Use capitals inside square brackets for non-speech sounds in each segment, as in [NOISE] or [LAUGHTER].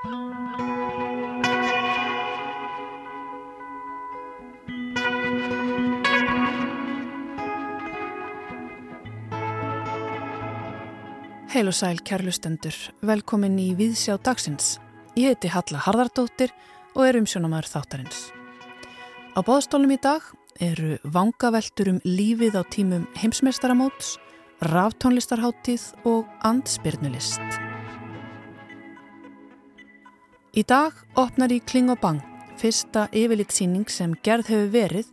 Heil og sæl kærlustendur, velkomin í Víðsjá dagsins. Ég heiti Halla Harðardóttir og er umsjónamaður þáttarins. Á bóðstólum í dag eru vangaveltur um lífið á tímum heimsmeistaramóts, ráftónlistarháttíð og andspyrnulist. Í dag opnar í Kling og Bang fyrsta yfirlitsýning sem gerð hefur verið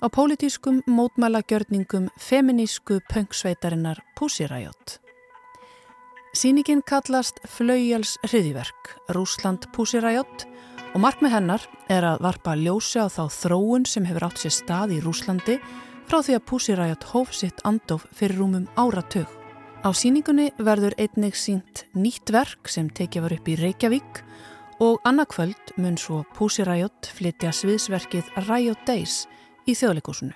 á pólitískum mótmælagjörningum feminísku pöngsveitarinnar Pussiræjót. Sýningin kallast Flaugjals hriðiverk, Rúsland Pusiræjott og markmið hennar er að varpa ljósi á þá þróun sem hefur átt sér stað í Rúslandi frá því að Pusiræjott hóf sitt andof fyrir rúmum áratug. Á sýningunni verður einnig sínt nýtt verk sem tekja var upp í Reykjavík og annarkvöld mun svo Pusiræjott flytja sviðsverkið Riot Days í þjóðleikúsinu.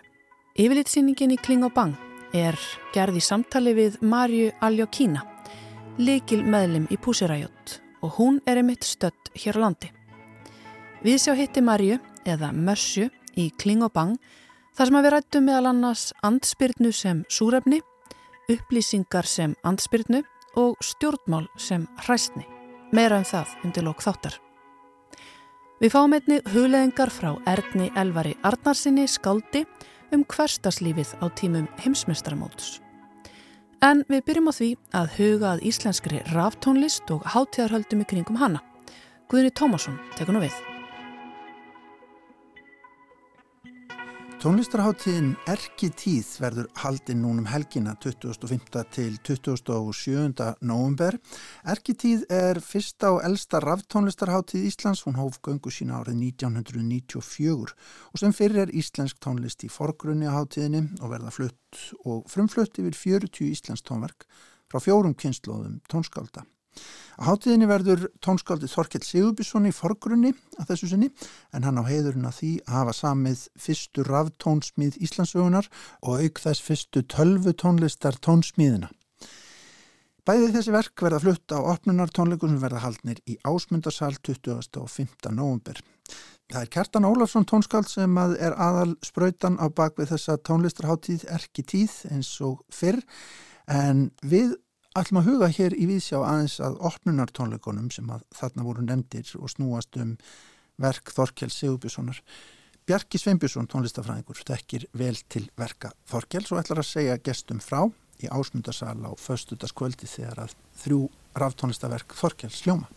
Yfirlitsýningin í Kling og Bang er gerð í samtali við Marju Aljokína leikil meðlim í Pusiræjot og hún er einmitt stött hér á landi. Við sjá hitti Marju eða Mörsju í Kling og Bang þar sem að við rættum meðal annars andspyrnu sem súrefni, upplýsingar sem andspyrnu og stjórnmál sem hræstni. Meira um það undir lók þáttar. Við fáum einni hugleðingar frá Erni Elvari Arnarsinni skáldi um hverstaslífið á tímum heimsmestramótus. En við byrjum á því að huga að íslenskri ráftónlist og hátíðarhöldum í kringum hana. Guðni Tómasson tekur nú við. Tónlistarháttíðin Erki tíð verður haldinn núnum helgina 25. til 27. november. Erki tíð er fyrsta og elsta raftónlistarháttíð Íslands. Hún hóf göngu sína árið 1994 og sem fyrir er íslensk tónlist í forgrunni á háttíðinni og verða flutt og frumflutt yfir 40 íslensk tónverk frá fjórum kynnslóðum tónskálda. Á hátíðinni verður tónskaldi Þorkell Sigurbjörnsson í forgrunni að þessu sinni en hann á heiðurinn að því að hafa samið fyrstu raftónsmíð Íslandsögunar og auk þess fyrstu tölvu tónlistar tónsmíðina. Bæðið þessi verk verða flutt á opnunartónleikum sem verða haldnir í ásmundarsal 20. og 5. november. Það er Kjartan Ólafsson tónskald sem að er aðal spröytan á bakvið þessa tónlistarháttíð erki tíð eins og fyrr en við ætlum að huga hér í viðsjá aðeins að opnunartónleikonum sem að þarna voru nefndir og snúast um verk Þorkjell Sigurbjörnssonar. Bjarki Sveinbjörnsson, tónlistafræðingur, þekkir vel til verka Þorkjells og ætlar að segja gestum frá í ásmundarsal á föstutaskvöldi þegar að þrjú ráftónlistaverk Þorkjells sljóma.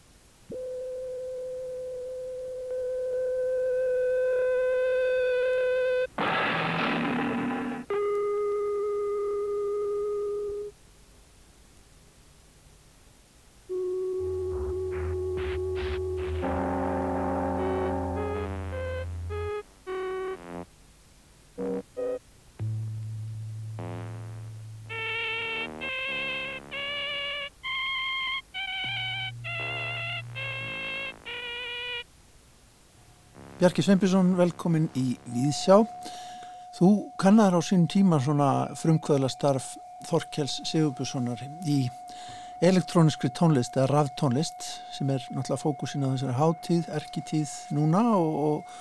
Bjarki Sveinbjörnsson, velkomin í Víðsjá. Þú kannar á sín tíma svona frumkvöðla starf Þorkjells Sigurbjörnssonar í elektróniskri tónlist eða raftónlist sem er náttúrulega fókusin á þessari háttíð, erkitíð núna og, og,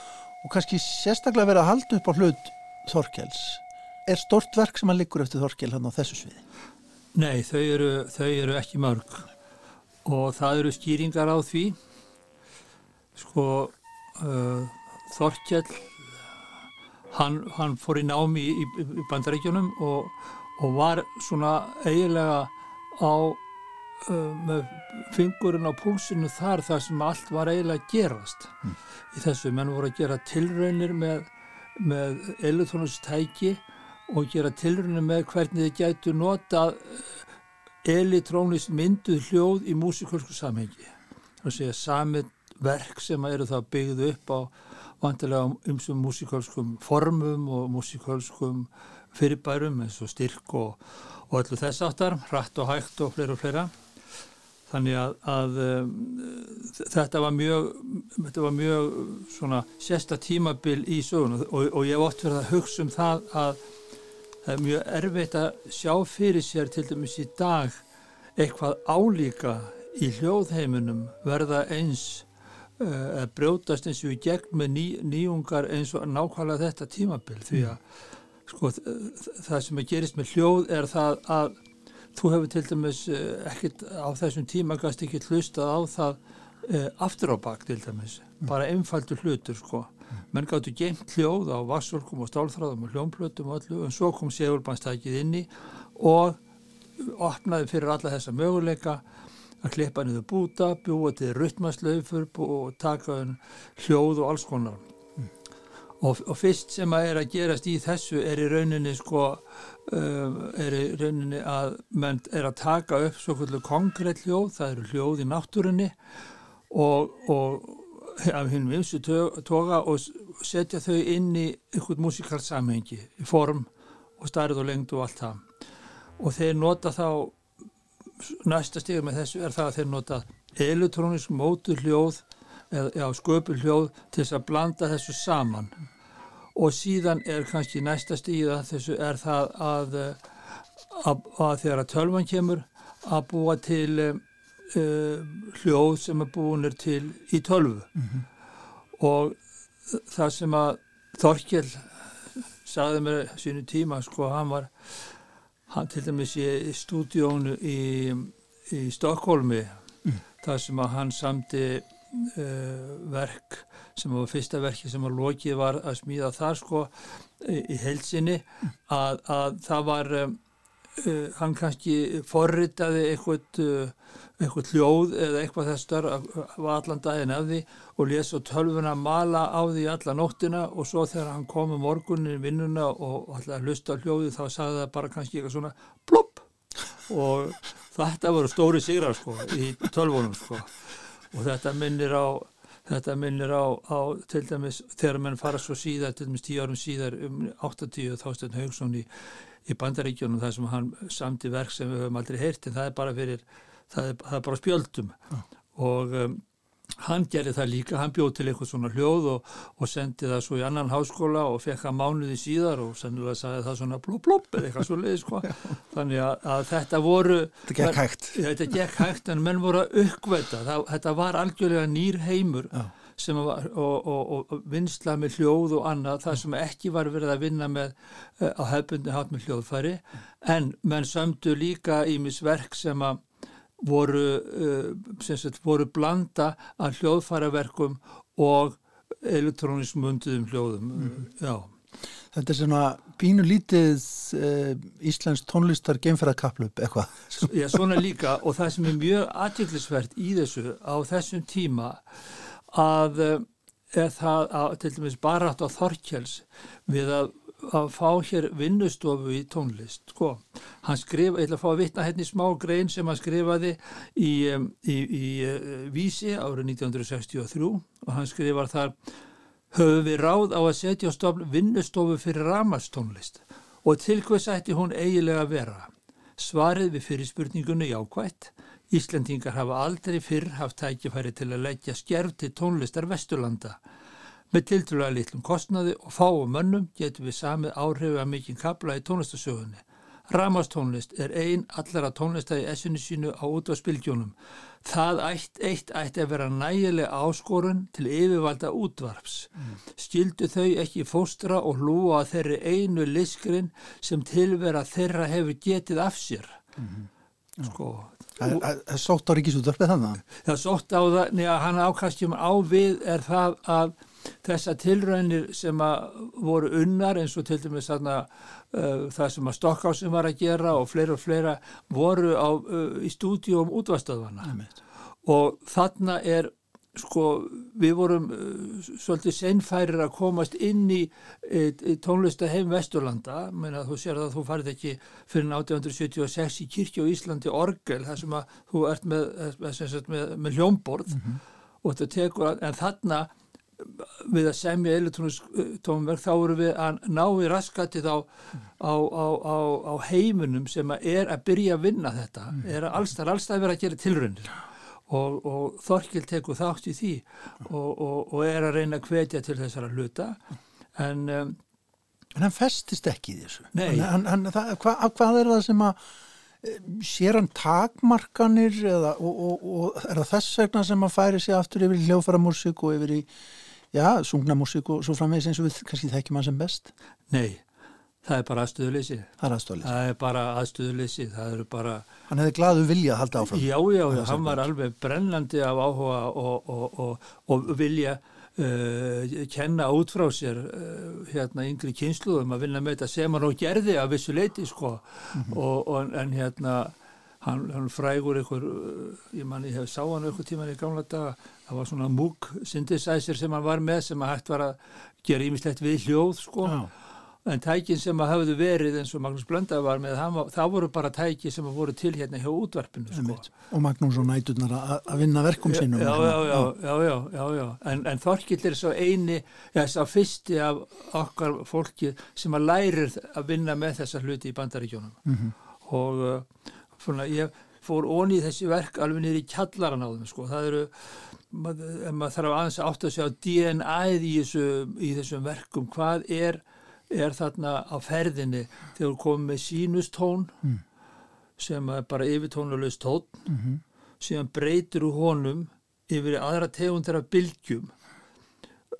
og kannski sérstaklega verið að halda upp á hlut Þorkjells. Er stort verk sem að liggur eftir Þorkjell hann á þessu sviði? Nei, þau eru, þau eru ekki mörg og það eru skýringar á því sko uh, Þorkjell hann, hann fór í námi í, í, í bandaríkjunum og, og var svona eiginlega á uh, með fingurinn á púlsinu þar þar sem allt var eiginlega gerast mm. í þessu, menn voru að gera tilraunir með, með elektrónustæki og gera tilraunir með hvernig þið gætu nota elektrónist mynduð hljóð í músikalsku samhengi er að segja samið verk sem eru þá byggðu upp á vantilega umsum músikalskum formum og músikalskum fyrirbærum eins og styrk og, og öllu þess áttar, hratt og hægt og fleira og fleira. Þannig að, að um, þetta var mjög, þetta var mjög svona sérsta tímabil í sögun og, og ég hef oft verið að hugsa um það að það er mjög erfitt að sjá fyrir sér til dæmis í dag eitthvað álíka í hljóðheiminum verða eins uh, brjótast eins og í gegn með ný, nýjungar eins og nákvæmlega þetta tímabil því að sko, það sem að gerist með hljóð er það að þú hefur til dæmis uh, ekkert á þessum tíma gæst ekki hlustað á það uh, aftur á bak til dæmis mm. bara einfaldur hlutur sko mm. menn gáttu geimt hljóð á vassorkum og stálþráðum og hljómplötum og allu en svo kom segulbannstækið inni og opnaði fyrir alla þessa möguleika að klippa niður búta, bjúa til rytmaslaufur og taka hljóð og alls konar. Mm. Og, og fyrst sem að er að gerast í þessu er í rauninni sko, um, er í rauninni að menn er að taka upp svo kvöldu konkrétt hljóð, það eru hljóð í náttúrunni og, og af hinn vinstu toga og setja þau inn í ykkur músikalt samhengi, í form og starð og lengd og allt það. Og þeir nota þá næsta stíður með þessu er það að þeir nota elektrónisk mótur hljóð eða sköpul hljóð til þess að blanda þessu saman og síðan er kannski næsta stíða þessu er það að, að, að þegar að tölvan kemur að búa til uh, hljóð sem er búinir til í tölvu mm -hmm. og það sem að Þorkjell sagði mér sínu tíma sko hann var hann til dæmis í stúdíónu í, í Stokkólmi mm. þar sem að hann samti uh, verk sem var fyrsta verki sem að lokið var að smíða þar sko í, í heilsinni mm. að, að það var um, uh, hann kannski forritaði eitthvað uh, eitthvað hljóð eða eitthvað þess að var allan daginn af því og lesa tölvuna mala á því alla nóttina og svo þegar hann kom um morgunin vinnuna og alltaf hlusta hljóði þá sagði það bara kannski eitthvað svona plopp. Og þetta voru stóri sigrar sko í tölvunum sko. Og þetta minnir á þetta minnir á, á til dæmis þegar mann fara svo síðar til dæmis tíu árum síðar um 80 þástun Haugsson í, í bandaríkjónum þar sem hann samti verk sem við höfum aldrei heyrt en það er bara fyrir það er, það er bara spjöldum ja. og um, hann gerði það líka, hann bjóð til eitthvað svona hljóð og, og sendi það svo í annan háskóla og fekk það mánuði síðar og sennilega sagði það svona blub blub eða eitthvað svo leiðis sko. þannig að, að þetta voru þetta gekk hægt þetta gekk hægt en menn voru að uppveita þetta var algjörlega nýr heimur ja. Var, og, og, og vinsla með hljóð og annað það sem ekki var verið að vinna með uh, á hefbundi hát með hljóðfæri en menn sömdu líka í misverk sem að voru, uh, sagt, voru blanda af hljóðfæraverkum og elektrónisk munduðum hljóðum. Mm. Þetta er svona pínu lítið uh, Íslands tónlistar geimferðarkaplöp eitthvað. Já, svona líka og það sem er mjög aðtjöklisvert í þessu á þessum tíma að uh, er það að til dæmis barat á Þorkjáls við að að fá hér vinnustofu í tónlist sko. hann skrifa, ég ætla að fá að vitna hérna í smá grein sem hann skrifaði í, í, í, uh, Vísi árið 1963 og hann skrifar þar höfum við ráð á að setja á stofn vinnustofu fyrir ramastónlist og til hvers ætti hún eigilega að vera svarið við fyrirspurningunni jákvætt Íslandingar hafa aldrei fyrr haft tækifæri til að leggja skerf til tónlistar Vesturlanda Með tiltrúlega litlum kostnaði og fáum mönnum getum við samið áhrifu að mikinn kabla í tónlistasögunni. Ramastónlist er ein allara tónlista í essinu sínu á út á spilgjónum. Það eitt, eitt ætti að vera nægilega áskorun til yfirvalda útvarps. Mm. Skildu þau ekki fóstra og hlúa að þeirri einu liskrin sem tilvera þeirra hefur getið af sér. Mm -hmm. Sko, Það er sótt á ríkisútvarpið þannig? Það er sótt á það, neða hann ákastjum á við er það að þessa tilraunir sem voru unnar eins og til dæmis þarna, uh, það sem að Stokkhásin var að gera og fleira og fleira voru á, uh, í stúdíum útvastöðvana og þarna er sko við vorum uh, svolítið senfærir að komast inn í, í, í tónlista heim Vesturlanda menn að þú sér að þú farið ekki fyrir 1876 í kirkja á Íslandi orgel þar sem að þú ert með, með, með, með hljómborð mm -hmm. og þetta tekur að, en þarna við að semja elektrónisk uh, tónverk þá eru við að ná í raskatið á, á, á, á heiminum sem að er að byrja að vinna þetta mm. er að allstað, allstað vera að gera tilröndin og, og Þorkil tekur þátt í því og, og, og er að reyna að hvetja til þessara hluta. En um, en hann festist ekki í þessu. Hann, hann, það, hva, hvað er það sem að sér hann takmarkanir eða, og, og, og er það þess vegna sem að færi sig aftur yfir í hljóðfæramúsík og yfir í, já, sungnamúsík og svo framvegis eins og við kannski þekkjum hann sem best? Nei, það er bara aðstöðuleysi. Það er aðstöðuleysi. Það er bara aðstöðuleysi, það eru bara... Hann hefði glaðu vilja að halda áfram. Já, já, já hann var alveg brennandi af áhuga og, og vilja uh, kenna út frá sér uh, hérna yngri kynsluðum að vinna með þetta sem hann og gerði af vissu leiti, sko. Mm -hmm. og, en hérna hann, hann frægur einhver, uh, ég man ég hef sá hann einhver tíman í gamla daga, það var svona múk synthesizer sem hann var með sem að hægt var að gera ímislegt við hljóð sko Já. En tækin sem að hafðu verið eins og Magnús Blöndar var með það voru bara tæki sem að voru til hérna hjá útvarpinu sko. og Magnús og næturnar að vinna verkum sínum Já, já, já, já, já en, en Þorkill er svo eini já, svo fyrsti af okkar fólki sem að lærir að vinna með þessa hluti í bandaríkjónum mm -hmm. og uh, svona, ég fór onni í þessi verk alveg niður í kjallaran á þeim sko. það eru, maður, maður þarf aðeins að sjá DNA-ið í, þessu, í þessum verkum, hvað er, er þarna á ferðinni þegar komið með sínustón mm. sem er bara yfirtónulegst tón mm -hmm. síðan breytir úr honum yfir aðra tegundar af bylgjum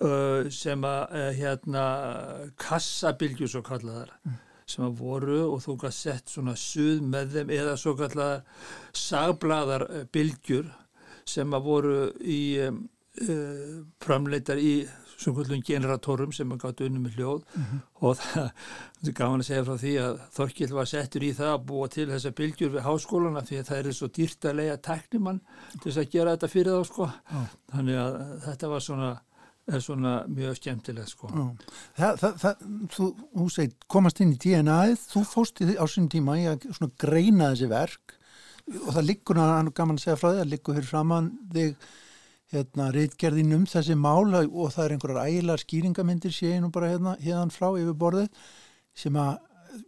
uh, sem að uh, hérna kassabilgjur svo kallaðar mm sem að voru og þú gæti sett svona suð með þeim eða svo kallar sagbladar eh, bylgjur sem að voru í um, uh, framleitar í svona kvöldum generatorum sem að gátt unni með hljóð mm -hmm. og það, er gaman að segja frá því að Þorkil var settur í það að búa til þessa bylgjur við háskólana því að það er svo dýrt að lega teknimann til þess að gera þetta fyrir þá sko. Oh. Þannig að þetta var svona svona mjög skemmtilegt sko. það, það, það, þú, þú segir komast inn í DNA-ið, þú fósti á sín tíma í að greina þessi verk og það liggur, hann er gaman að segja frá því, það liggur hér framann þig hérna, reitgerðin um þessi mál og það er einhverjar ægilar skýringamindir séinu bara hérna, hérna frá yfir borðið sem að,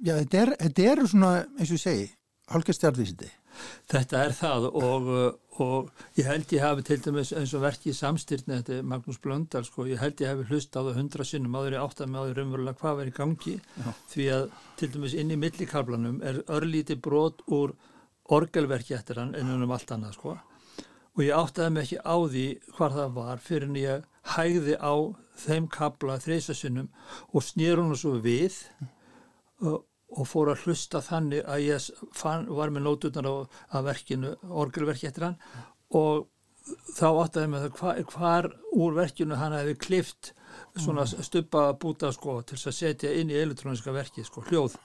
já þetta er, þetta er svona, eins og segi, hálkastjarðvísindi Þetta er það og, og ég held ég hafi til dæmis eins og verkið samstyrni þetta er Magnús Blöndal sko, ég held ég hafi hlust á það hundra sinnum áður í áttan með áður umverulega hvað verið gangi. Já. því að til dæmis inn í millikarplanum er örlíti brot úr orgelverki eftir hann en um allt annað sko og ég áttaði mig ekki á því hvað það var fyrir en ég hægði á þeim kabla þreysasinnum og snýr hún svo við og og fór að hlusta þannig að ég fann, var með nótunar af verkinu, orgelverki eftir hann. Og þá áttaði mig það hvar, hvar úr verkinu hann hefði klift svona mm. stuppa búta sko til að setja inn í elektróniska verki sko, hljóð.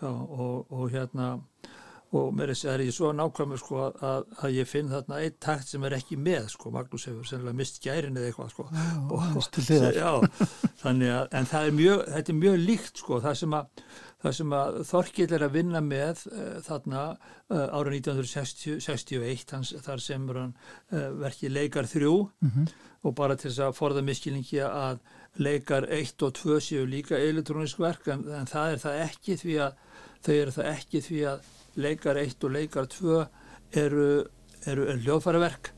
Já, og, og hérna og mér er ég svo nákvæmur sko að, að ég finn þarna eitt takt sem er ekki með sko, Magnús hefur sennilega mist gærin eða eitthvað sko. Já, og, já, þannig að en það er mjög, þetta er mjög líkt sko. Það sem að það sem að Þorkill er að vinna með uh, þarna uh, ára 1961 hans, þar sem hann uh, verkið leikar þrjú. Mm -hmm. og bara til þess að forða miskilningi að leikar 1 og 2 séu líka elektrónisk verk en, en það er það ekki því að þau eru það ekki því að leikar 1 og leikar 2 eru, eru, hljóðfæraverk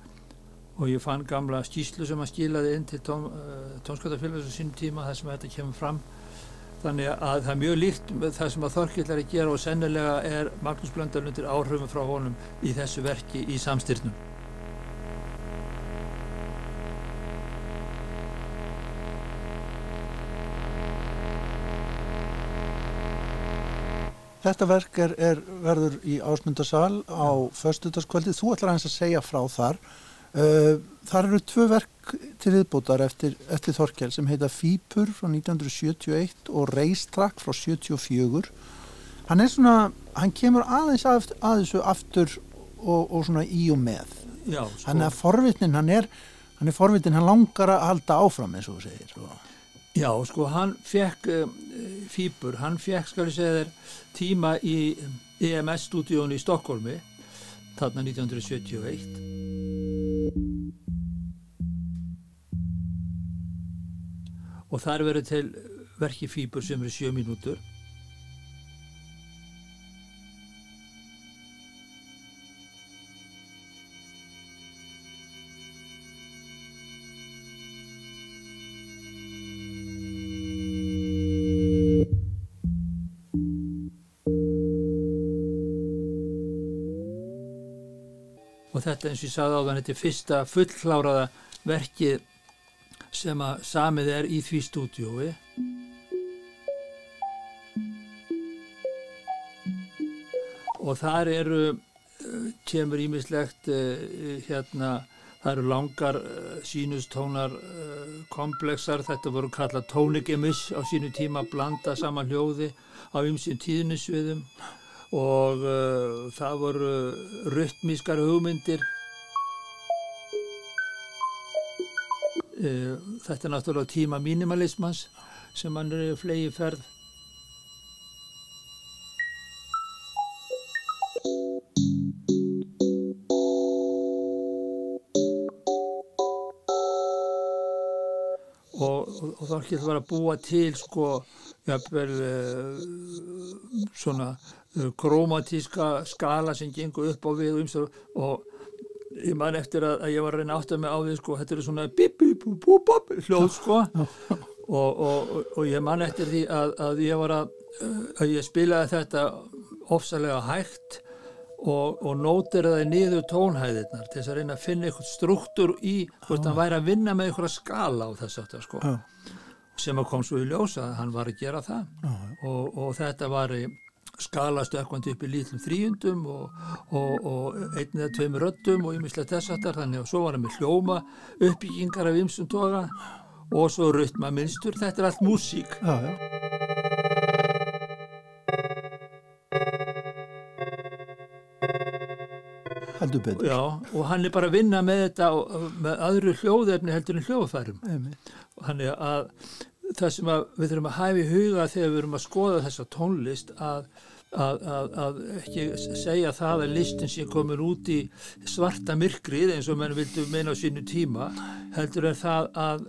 og ég fann gamla skýslu sem að skilaði inn til tón, tónskotafélags á sínum tíma þar sem þetta kemur fram Þannig að það er mjög líkt það sem að Þorkill er að gera og sennilega er Magnús Blöndal undir áhrifum frá honum í þessu verki í samstyrnum. Þetta verk er, er verður í ásmundarsal á förstutaskvöldi. Þú ætlar að segja frá þar. Uh, þar eru tvö verk til viðbútar eftir, eftir Þorkel sem heita Fýpur frá 1971 og Reistrak frá 74 hann er svona, hann kemur aðeins að, að þessu aftur og, og svona í og með Já, sko. hann er forvitnin, hann er hann er forvitnin, hann langar að halda áfram eins og þú segir svo. Já, sko, hann fekk um, Fýpur, hann fekk, skal ég segja þér tíma í EMS-stúdíónu í Stokkólmi þarna 1971 og þar verður til verki fýbur sem eru sjö mínútur þetta eins og ég sagði á þann þetta er fyrsta fullkláraða verkið sem að samið er í því stúdiói og þar eru eh, kemur ímislegt uh, hérna það eru langar uh, sínustónar komplexar, þetta voru kallað tónigemis á sínu tíma blanda saman hljóði á ymsum tíðnisviðum. og það voru rytmískar hugmyndir. Þetta er náttúrulega tíma minimalismans sem hann er flegi ferð og Þorkill var að búa til sko jafnvel uh, svona uh, kromatíska skala sem gengur upp á við og, og ég man eftir að, að ég var að reyna átt að mig á því sko þetta er svona bip bip búp búp hljóð sko og, og, og ég man eftir því að, að ég var að, að ég spilaði þetta ofsalega hægt og, og nótir það niður tónhæðirnar til þess að reyna að finna eitthvað struktúr í hvort hann væri að vinna með eitthvað skala á þess aftur sko Já. Sem að kom svo í ljósa að hann var að gera það. Og, og þetta var skala stökkvandi upp í lítlum þrýjundum og, og einn eða tveim röttum og yminslega þess aftar þannig að svo var hann með hljóma uppbyggingar af ymsum toga og svo rytma minnstur, þetta er allt músík. Já, já. Heldur betur. Já, og hann er bara að vinna með þetta með öðru hljóðefni heldur en hljóðfærum. Þannig að það sem við þurfum að hæfi huga þegar við erum að skoða þessa tónlist að, að, að, að ekki segja það að listin sé komin út í svarta myrkrið eins og menn vildu meina á sínu tíma heldur en það að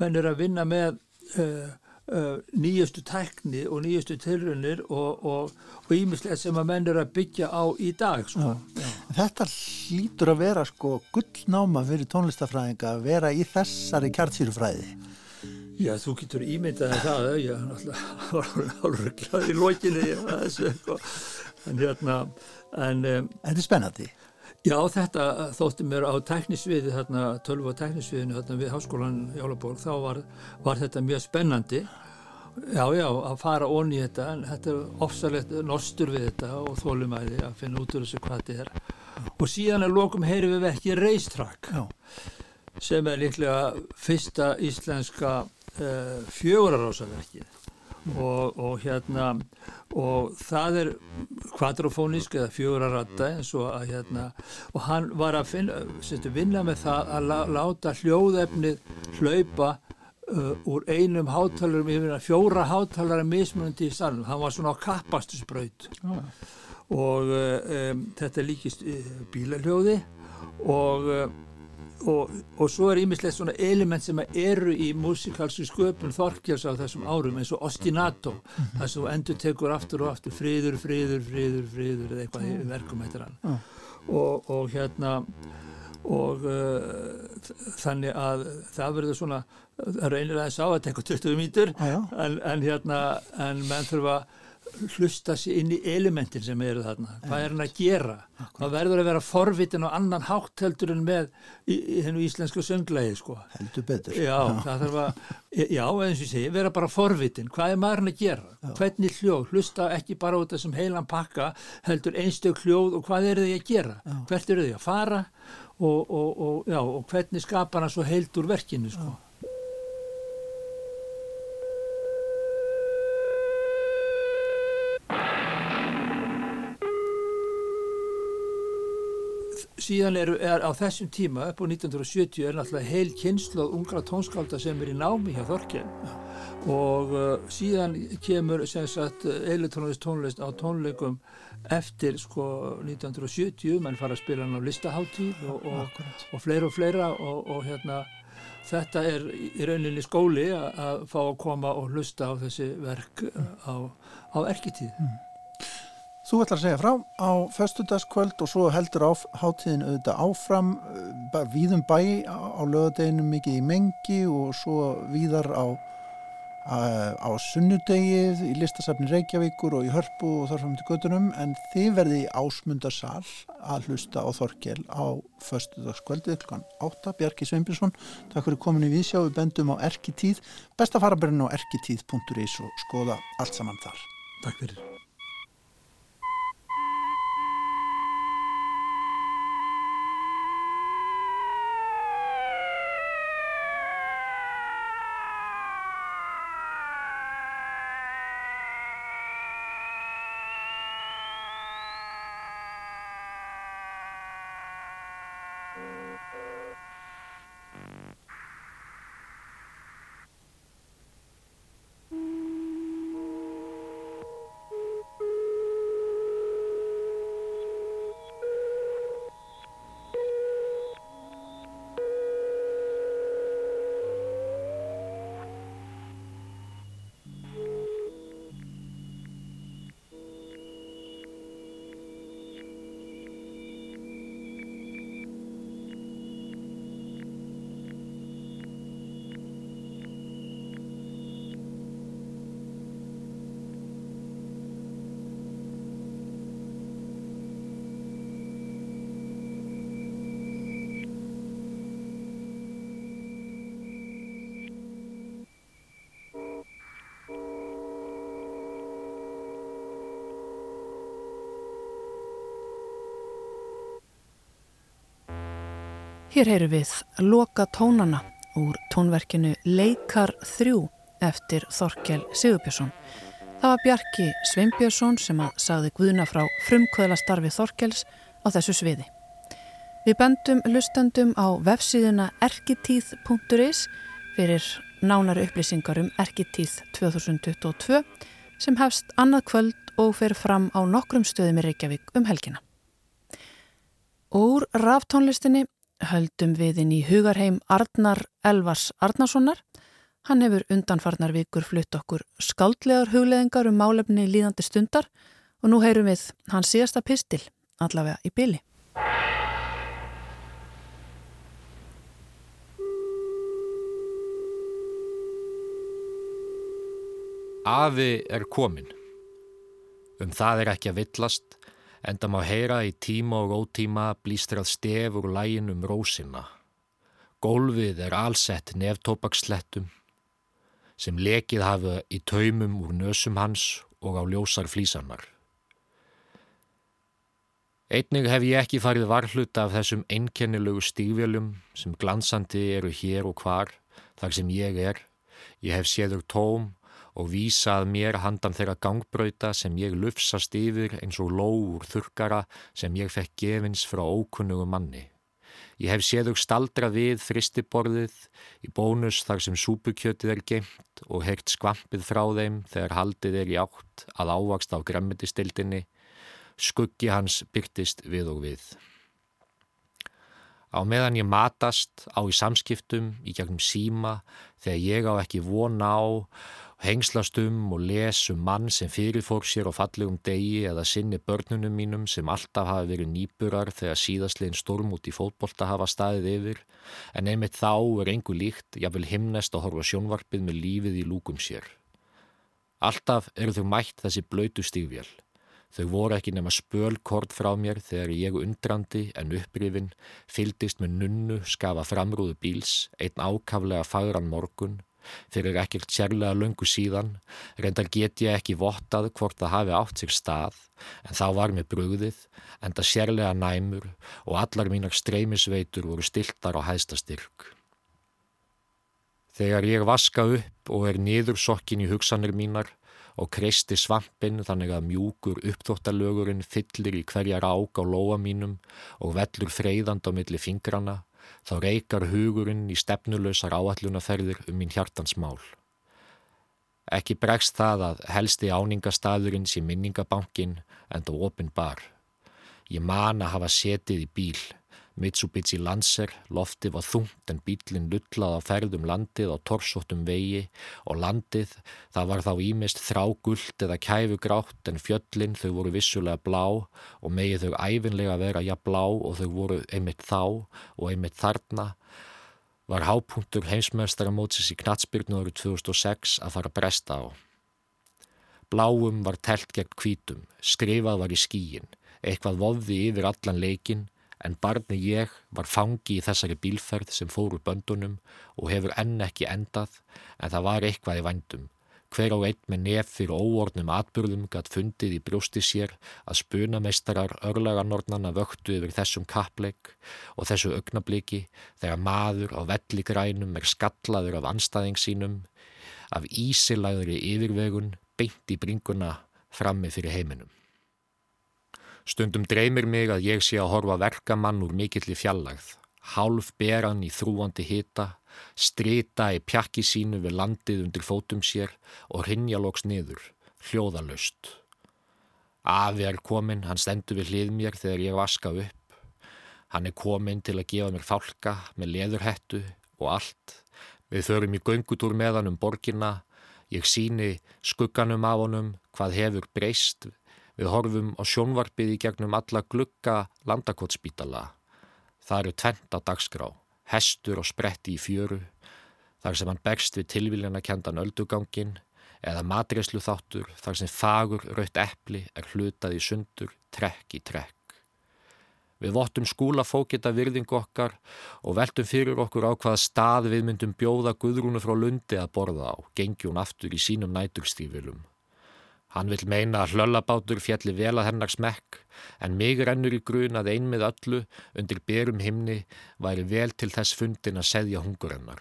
menn er að vinna með uh, Uh, nýjastu tækni og nýjastu tilrunir og ímislega sem að menn er að byggja á í dag sko. Þetta hlýtur að vera sko gullnáma fyrir tónlistafræðinga að vera í þessari kjartsýrufræði Já, þú getur ímyndaði það ég er náttúrulega [LAUGHS] álurglað í lókinni sko. en hérna en, um, Þetta er spennandi Já, þetta þótti mér á tæknisviði, þarna, tölvu á tæknisviðinu þarna við Háskólan Jólaborg, þá var, var þetta mjög spennandi. Já, já, að fara onni í þetta, en þetta er ofsalegt nostur við þetta og þólumæði að finna út úr þessu hvað þetta er. Og síðan er lokum heyri við ekki reistrakk, sem er líklega fyrsta íslenska uh, fjögurarásaverkið og, og hérna og það er kvadrofónisk eða fjóraratta eins og að hérna og hann var að finna, setja, vinna með það að láta hljóðefnið hlaupa uh, úr einum hátalurum yfir fjóra hátalara mismunandi í salunum, hann var svona á kappastusbraut ah. og uh, um, þetta líkist uh, bílaljóði og uh, og, og svo er ímislega svona element sem eru í músikalsku sköpun Þorkjáls á þessum árum eins og ostinato mm -hmm. þess að endur tekur aftur og aftur friður, friður, friður, friður eða eitthvað mm. verkum hættir hann mm. og, og hérna og uh, þannig að það verður svona það er einlega að sá að tekja 20 mítur en, en hérna en menn þurfa hlusta sér inn í elementin sem eru þarna. Hvað er hann að gera? Hvað verður að vera forvitin og annan hátt heldur en með í, í hennu íslensku sönglægi sko. heldur betur. Já, að, já, eins og ég segi, vera bara forvitin. Hvað er maður hann að gera, já. hvernig hljóð? Hlusta ekki bara út þessum heilan pakka heldur einstök hljóð og hvað eru þið að gera? Já. hvert eru þið að fara og, og, og, og hvernig skapar hann svo heilt úr verkinu sko síðan er, er á þessum tíma upp á 1970 er náttúrulega heil kynsloð ungra tónskálda sem er í námi hjá Þorkjörn og uh, síðan kemur eilutónlist tónlist á tónleikum eftir sko 1970 mann fara að spila hann á listaháttíð og, og, og fleira og fleira og, og hérna þetta er í rauninni skóli að fá að koma og hlusta á þessi verk á, á erkitíð mm. Þú ætlar að segja frá á föstudagskvöld og svo heldur hátíðin auðvitað áfram víðum bæ á lögadeginu mikið í mengi og svo víðar á, á sunnudegið í listasafni Reykjavíkur og í Hörpu og þarfum til göttunum en þið verði í ásmundarsal að hlusta á Þorkjell á förstudagskvöldið klukkan 8 Bjarki Sveinbjörnsson, takk fyrir komin í vísjá við bendum á Erkitíð besta faraburinn á erkitíð.is og skoða allt saman þar. Takk fyrir. Hér heyru við Loka tónana úr tónverkinu Leikar 3 eftir Þorkel Sigurbjörnsson. Það var Bjarki Sveinbjörnsson sem að sagði guðna frá frumkvöðlastarfi Þorkels á þessu sviði. Við bendum lustendum á vefsíðuna erkitíð.is fyrir nánari upplýsingar um Erkitíð 2022 sem hefst annað kvöld og fer fram á nokkrum stöðum í Reykjavík um helgina. Úr ráftónlistinni höldum við inn í hugarheim Arnar Elvars Arnarssonar. Hann hefur undanfarnar vikur flutt okkur skáldlegar hugleðingar um málefni líðandi stundar og nú heyrum við hans síðasta pistil, allavega í byli. Afi er komin. Um það er ekki að villast enda má heyra í tíma og ótíma blýstrað stef úr lægin um rósina. Gólfið er allsett neftópakslettum sem lekið hafa í taumum úr nösum hans og á ljósar flísanar. Einnig hef ég ekki farið varhlut af þessum einkennilegu stífjölum sem glansandi eru hér og hvar þar sem ég er. Ég hef séður tóm og vísað mér handan þeirra gangbrauta sem ég lufsast yfir eins og lóur þurkara sem ég fekk gefins frá ókunnugu manni. Ég hef séðug staldra við fristiborðið í bónus þar sem súpukjötið er geimt og heyrt skvampið frá þeim þegar haldið er í átt að ávakst á gremmitistildinni. Skuggi hans byrtist við og við. Á meðan ég matast á í samskiptum í gegnum síma þegar ég á ekki vona á hengslast um og les um mann sem fyrirfór sér á fallegum degi eða sinni börnunum mínum sem alltaf hafi verið nýburar þegar síðastlegin storm út í fótbolta hafa staðið yfir en einmitt þá er engu líkt jáfnvel himnest að horfa sjónvarpið með lífið í lúkum sér. Alltaf eru þau mætt þessi blöytu stífjál. Þau voru ekki nema spölkord frá mér þegar ég undrandi en upprifin fyldist með nunnu skafa framrúðu bíls, einn ákaflega fagran morgun fyrir ekkert sérlega löngu síðan, reyndar get ég ekki vottað hvort það hafi átt sér stað, en þá var mér brugðið, enda sérlega næmur og allar mínar streymisveitur voru stiltar á hæðstastyrk. Þegar ég vaska upp og er niður sokkin í hugsanir mínar og kreisti svampin þannig að mjúkur uppþóttalögurinn fyllir í hverja rák á lóa mínum og vellur freyðand á milli fingrana, þá reykar hugurinn í stefnuleysar áallunaferðir um mín hjartans mál. Ekki bregst það að helsti áningastæðurinn sé minningabankin en það opin bar. Ég man að hafa setið í bíl Mitsubishi Lancer, lofti var þungt en bílinn lullað á ferðum landið á torsóttum vegi og landið það var þá ímist þrágullt eða kæfugrátt en fjöllin þau voru vissulega blá og megið þau æfinlega vera ja blá og þau voru einmitt þá og einmitt þarna var hápunktur heimsmeðstara mótsis í knatsbyrnu árið 2006 að fara bresta á. Bláum var telt gegn kvítum, skrifað var í skíin, eitthvað vofði yfir allan leikin en barni ég var fangi í þessari bílferð sem fóru böndunum og hefur enn ekki endað en það var eitthvað í vandum Hver á einn með nef fyrir óornum atbyrðum gatt fundið í brjósti sér að spunameistarar örlaganordnana vöktu yfir þessum kappleik og þessu augnabliki þegar maður á velligrænum er skallaður af anstæðing sínum, af ísilæðri yfirvegun beint í bringuna frammi fyrir heiminum. Stundum dreymir mig að ég sé að horfa verkamann úr mikill í fjallagð, hálf beran í þrúandi hita strita í pjakki sínu við landið undir fótum sér og hrinjalóks niður, hljóðalust. Afi er komin, hann stendur við hlið mér þegar ég vaska upp. Hann er komin til að gefa mér fálka með leðurhettu og allt. Við förum í göngutúr með hann um borginna. Ég síni skugganum af honum hvað hefur breyst. Við horfum á sjónvarpið í gegnum alla glugga landakotspítala. Það eru tvent á dagskrá hestur og spretti í fjöru, þar sem hann berst við tilvíljana kendan öldugangin eða matreslu þáttur þar sem fagur raut eppli er hlutað í sundur, trekk í trekk. Við vottum skúlafókita virðingu okkar og veltum fyrir okkur á hvaða stað við myndum bjóða Guðrúnu frá Lundi að borða á, gengi hún aftur í sínum næturstífilum. Hann vil meina að hlöllabátur fjalli vel að hennar smekk en mig rennur í grun að ein með öllu undir berum himni væri vel til þess fundin að seðja hungurennar.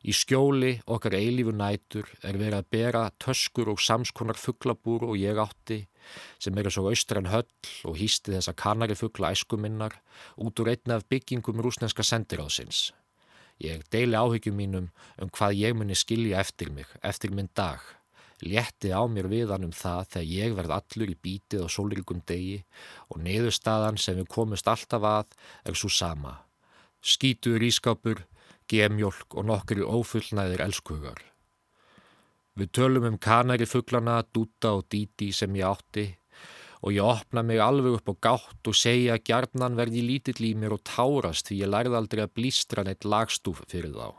Í skjóli okkar eilífu nætur er verið að bera töskur og samskonar fugglabúr og ég átti sem eru svo austran höll og hýsti þessa kanari fuggla æskuminnar út úr einna af byggingum rúsneska sendiráðsins. Ég deili áhyggjum mínum um hvað ég muni skilja eftir mig, eftir minn dag létti á mér viðan um það þegar ég verð allur í bítið á sólríkum degi og neðurstaðan sem við komumst alltaf að er svo sama. Skítur ískápur, gemjólk og nokkri ófullnæðir elskugar. Við tölum um kanari fugglana, dúta og díti sem ég átti og ég opna mig alveg upp á gátt og segja að gjarnan verði lítill í mér og tárast því ég lærði aldrei að blístra neitt lagstúf fyrir þá.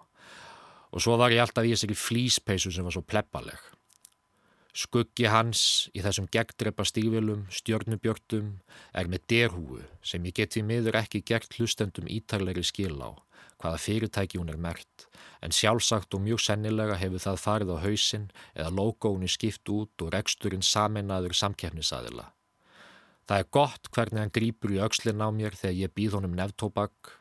Og svo var ég alltaf í þessari flíspeisu sem var svo pleppaleg. Skuggi hans í þessum gegndrepa stífilum, stjörnubjörtum er með derhúu sem ég geti miður ekki gert hlustendum ítarleiri skil á hvaða fyrirtæki hún er mert en sjálfsagt og mjög sennilega hefur það farið á hausin eða logounni skipt út og reksturinn saminnaður samkefnisaðila. Það er gott hvernig hann grýpur í aukslinn á mér þegar ég býð honum nefntóbakk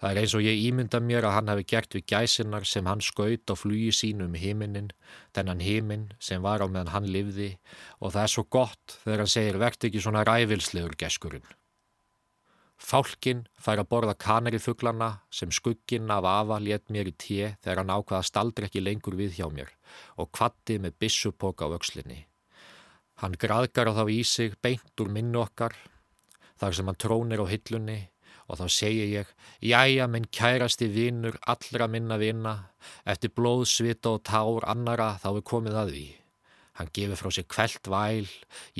Það er eins og ég ímynda mér að hann hafi gert við gæsinnar sem hann skaut á flugi sínu um heiminin, þennan heiminn sem var á meðan hann livði og það er svo gott þegar hann segir verðt ekki svona ræfilslegur gæskurinn. Fálkin fær að borða kanarifugglana sem skugginn af afa létt mér í tíu þegar hann ákvaða staldri ekki lengur við hjá mér og kvatti með bissupók á aukslinni. Hann graðgar á þá í sig beint úr minnu okkar þar sem hann trónir á hillunni og þá segi ég, jæja minn kærasti vinnur allra minna vinna, eftir blóð, svita og tár annara þá er komið að því. Hann gefur frá sig kveld væl,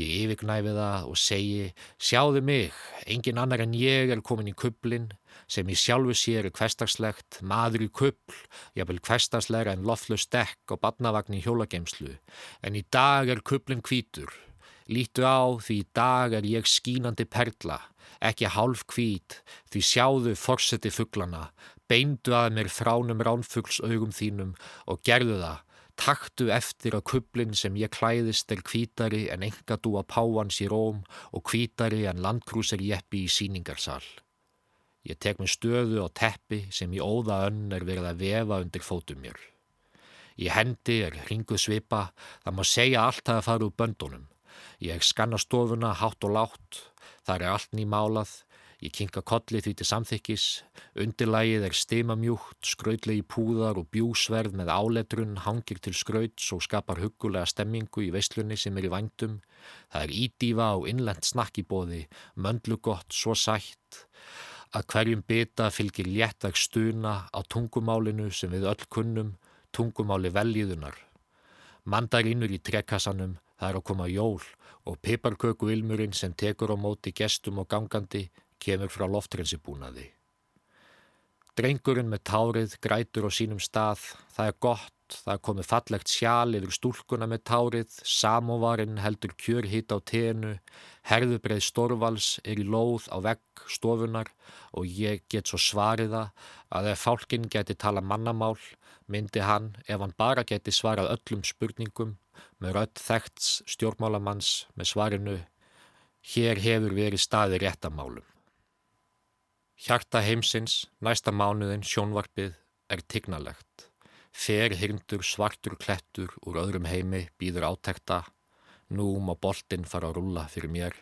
ég yfirgnæfi það og segi, sjáðu mig, engin annar en ég er komin í kublin, sem í sjálfu sér er kvestarslegt, maður í kubl, jáfnvel kvestarslegra en loflust dekk og badnavagn í hjólageimslu, en í dag er kublin kvítur. Lítu á því í dag er ég skínandi perla, ekki hálf kvít, því sjáðu forseti fugglana, beindu að mér fránum ránfugls augum þínum og gerðu það, taktu eftir að kublin sem ég klæðist er kvítari en enga dúa páans í róm og kvítari en landkrúsar jeppi í síningarsal. Ég tek mér stöðu og teppi sem í óða önn er verið að vefa undir fótum mér. Í hendi er hringuð svipa, það má segja allt að það fara úr böndunum. Ég skanna stofuna hátt og látt, þar er allt nýmálað, ég kinka kolli því til samþykkis, undirlægið er stimamjúkt, skrautlegi púðar og bjúsverð með áletrun hangir til skrauts og skapar hugulega stemmingu í veislunni sem er í vandum. Það er ídífa og innlend snakkibóði, möndlugott, svo sætt, að hverjum bita fylgir léttag stuna á tungumálinu sem við öll kunnum, tungumáli veljiðunar. Mandarínur í trekkassanum, það er að koma jól og piparköku ilmurinn sem tekur á móti gestum og gangandi kemur frá loftrensibúnaði. Drengurinn með tárið grætur á sínum stað. Það er gott, það er komið fallegt sjál yfir stúlkuna með tárið, samóvarinn heldur kjör hitt á tenu, herðubreið Storvals er í lóð á vegg stofunar og ég get svo svariða að ef fálkinn geti tala mannamál, myndi hann, ef hann bara geti svarað öllum spurningum, með rött þekts stjórnmálamanns með svarinu, hér hefur verið staði réttamálum. Hjarta heimsins, næsta mánuðin, sjónvarpið, er tignalegt. Fer hirndur svartur klettur úr öðrum heimi býður átekta. Nú má boltinn fara að rulla fyrir mér.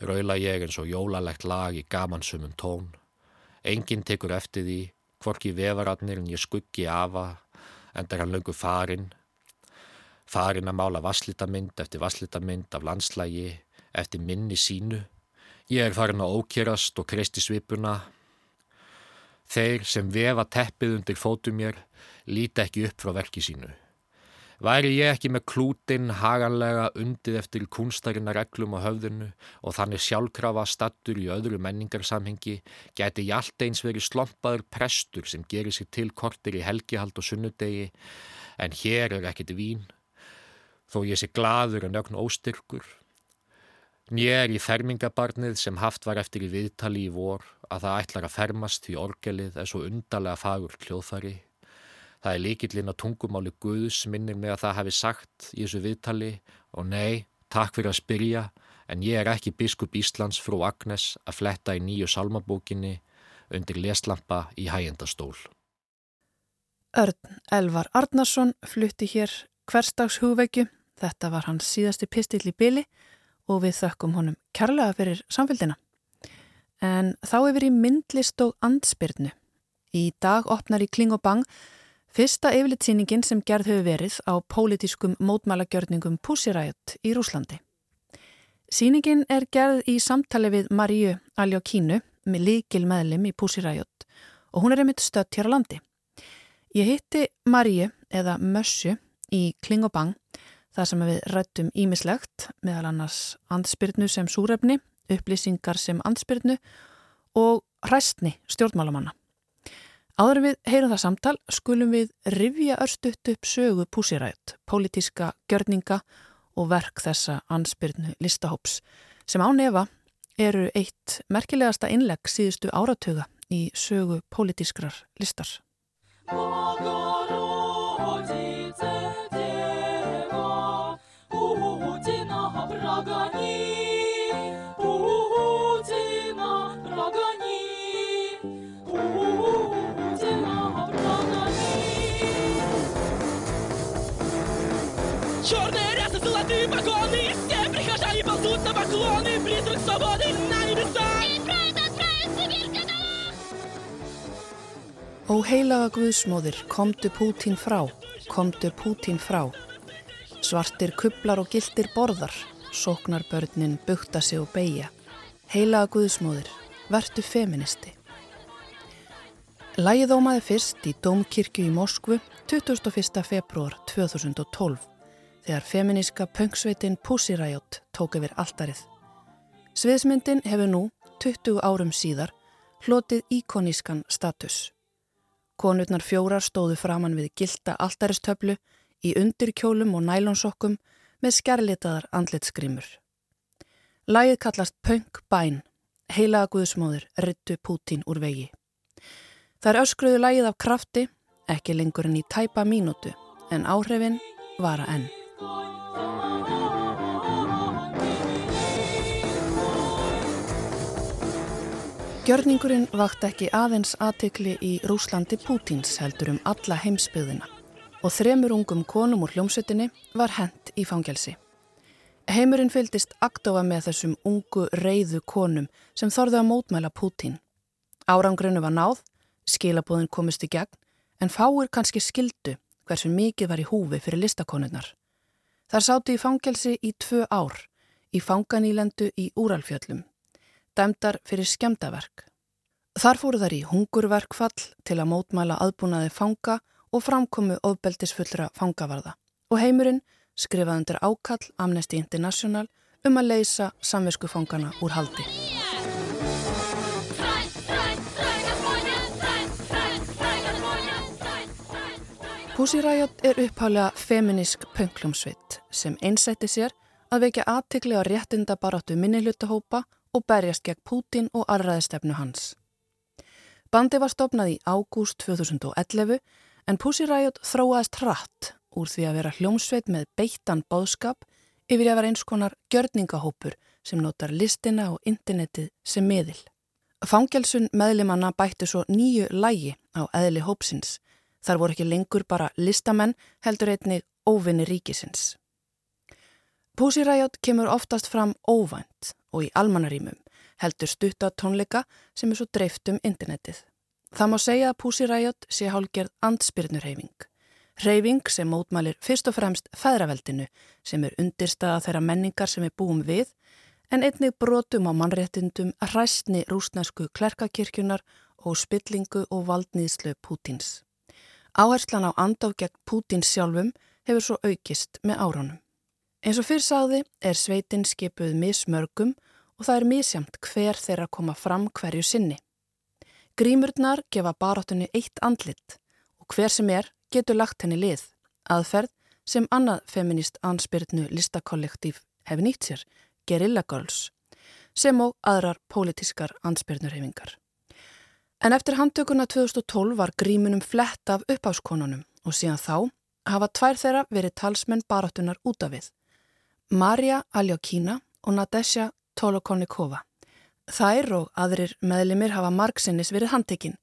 Raula ég eins og jólalegt lag í gamansumum tón. Enginn tekur eftir því, hvorki vefaratnir en ég skuggi afa, endar hann löngu farin. Farin að mála vaslitamynd eftir vaslitamynd af landslægi, eftir minni sínu. Ég er farin að ókjörast og kristi svipuna. Þeir sem vefa teppið undir fótum mér líti ekki upp frá verki sínu. Væri ég ekki með klútin haganlega undið eftir kunstarinnar reglum á höfðinu og þannig sjálfkrafa stattur í öðru menningarsamhengi, geti ég allt eins verið slompaður prestur sem gerir sér til kortir í helgihald og sunnudegi, en hér er ekkit vín, þó ég sé gladur en ögn óstyrkur, Nér í fermingabarnið sem haft var eftir í viðtali í vor að það ætlar að fermast því orgelið er svo undarlega fagur kljóðfari. Það er líkillin að tungumáli Guðs minnir mig að það hefði sagt í þessu viðtali og nei, takk fyrir að spyrja en ég er ekki biskup Íslands frú Agnes að fletta í nýju salmabókinni undir leslampa í hægjendastól. Örn Elvar Arnarsson flutti hér hverstags hugveikju. Þetta var hans síðasti pistill í byli og við þökkum honum kærlega fyrir samfélgina. En þá yfir í myndlist og andspyrnu. Í dag opnar í Kling og Bang fyrsta yfirlitsýningin sem gerð hefur verið á pólitískum mótmálagjörningum Pussy Riot í Rúslandi. Sýningin er gerð í samtali við Maríu Aljókínu með líkil meðlim í Pussy Riot og hún er einmitt stött hér á landi. Ég hitti Maríu eða Mössu í Kling og Bang þar sem við rættum ímislegt meðal annars andspyrnu sem súrefni, upplýsingar sem andspyrnu og hræstni stjórnmálamanna. Áður við heyrum það samtal skulum við rivja örstutt upp sögu púsirætt, pólitíska gjörninga og verk þessa andspyrnu listahóps sem á nefa eru eitt merkilegasta innlegg síðustu áratuga í sögu pólitískrar listar. Ó heilaga Guðsmóðir, komdu Pútín frá, komdu Pútín frá. Svartir kublar og gildir borðar, sóknar börnin, bukta sig og beigja. Heilaga Guðsmóðir, vertu feministi. Lægið ómaði fyrst í Dómkirkju í Moskvu 21. februar 2012 þegar feminíska pöngsveitin Pussy Riot tók yfir alltarið. Sviðsmyndin hefur nú, 20 árum síðar, hlotið íkonískan status. Konurnar fjórar stóðu framann við gilda alltaristöflu í undirkjólum og nælonsokkum með skærlitaðar andlitskrimur. Lægið kallast Pönk Bæn, heilaga guðsmóður, ryttu Pútín úr vegi. Það er öskruðu lægið af krafti, ekki lengur en í tæpa mínútu, en áhrifin vara enn. Gjörningurinn vakt ekki aðeins aðtikli í Rúslandi Pútins heldur um alla heimsbyðina og þremur ungum konum úr hljómsveitinni var hent í fangelsi. Heimurinn fylgist aktofa með þessum ungu reyðu konum sem þorðu að mótmæla Pútín. Árangrinu var náð, skilabóðin komist í gegn, en fáir kannski skildu hversu mikið var í húfi fyrir listakonunnar. Þar sátu í fangelsi í tvö ár, í fanganílendu í Úralfjöllum dæmdar fyrir skemdaverk. Þar fóru þar í hungurverkfall til að mótmæla aðbúnaði fanga og framkomu ofbeldisfullra fangavarða og heimurinn skrifaði undir ákall Amnesty International um að leysa samveskufangana úr haldi. Pussy Riot er upphálega feminísk pönglumsvitt sem einsætti sér að vekja aðtikli á réttinda baráttu minnilutahópa og berjast gegn Pútin og alræðistefnu hans. Bandi var stopnað í ágúst 2011 en Pussy Riot þróaðist hratt úr því að vera hljómsveit með beittan bóðskap yfir að vera eins konar gjörningahópur sem notar listina og internetið sem miðil. Fangelsun meðlimanna bættu svo nýju lægi á eðli hópsins. Þar voru ekki lengur bara listamenn heldur einnig óvinni ríkisins. Riot kemur oftast fram óvænt og í almanarímum heldur stutta tónleika sem er svo dreift um internetið. Það má segja að Riot sé hálgerð andspyrnurheyfing. Hreyfing sem mótmælir fyrst og fremst feðraveldinu sem er undirstaða þeirra menningar sem við búum við en einnig brotum á mannréttindum að hræstni rúsnesku klerkakirkjunar og spillingu og valdnýðslu Pútins. Áherslan á andáf gegn Pútins sjálfum hefur svo aukist með árunum. Eins og fyrr sáði er sveitin skipuð mismörgum og það er misjamt hver þeirra koma fram hverju sinni. Grímurnar gefa baráttunni eitt andlit og hver sem er getur lagt henni lið, aðferð sem annað feminist anspyrnu listakollektív hefur nýtt sér, Guerilla Girls, sem og aðrar pólitískar anspyrnurhefingar. En eftir handtökuna 2012 var grímunum flett af uppáskonunum og síðan þá hafa tvær þeirra verið talsmenn baráttunar út af við. Marja Aljókína og Nadesha Tolokonikova. Þær og aðrir meðlimir hafa margsinnis verið handtekinn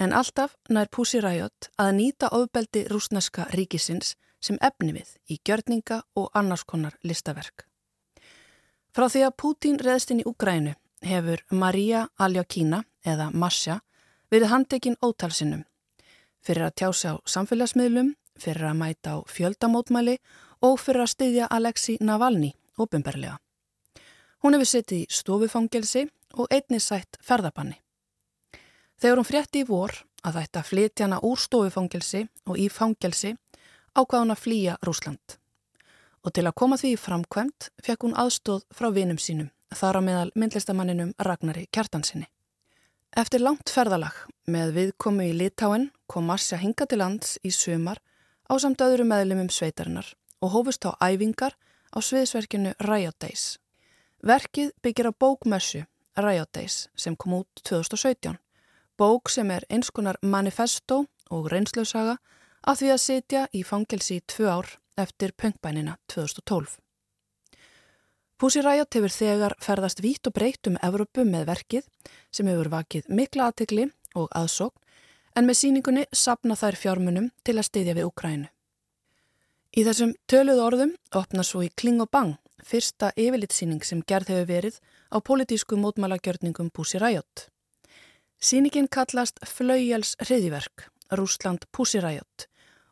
en alltaf nær Pussy Riot að nýta ofbeldi rúsneska ríkisins sem efni við í gjörninga og annars konar listaverk. Frá því að Pútín reðst inn í Ukrænu hefur Marja Aljókína eða Masja verið handtekinn ótalsinnum fyrir að tjása á samfélagsmiðlum, fyrir að mæta á fjöldamótmæli og fyrir að styðja Alexi Navalny ofinberlega. Hún hefur sittið í stofufangelsi og einni sætt ferðabanni. Þegar hún frétti í vor að þetta flytja hana úr stofufangelsi og í fangelsi ákvað hún að flýja Rúsland. Og til að koma því framkvæmt fekk hún aðstóð frá vinum sínum, þar á meðal myndlistamanninum Ragnari Kjartansinni. Eftir langt ferðalag með viðkomu í Litáen kom Marsja hinga til lands í sumar á samt öðru meðlumum sveitarinnar og hófust á æfingar á sviðsverkinu Riot Days Verkið byggir á bókmessu Riot Days sem kom út 2017. Bók sem er einskonar manifesto og reynslausaga að því að sitja í fangelsi í tvö ár eftir pöngbænina 2012. Pussy Riot hefur þegar ferðast vít og breytt um Evrópu með verkið sem hefur vakið mikla aðtegli og aðsókn en með síningunni sapna þær fjármunum til að styðja við Ukrænu. Í þessum töluð orðum opna svo í Kling og Bang fyrsta yfirlitsýning sem gerð hefur verið á politísku mótmálagjörningum Pussy Riot. Sýningin kallast Flaugjals hriðiverk, Rúsland Pussy Riot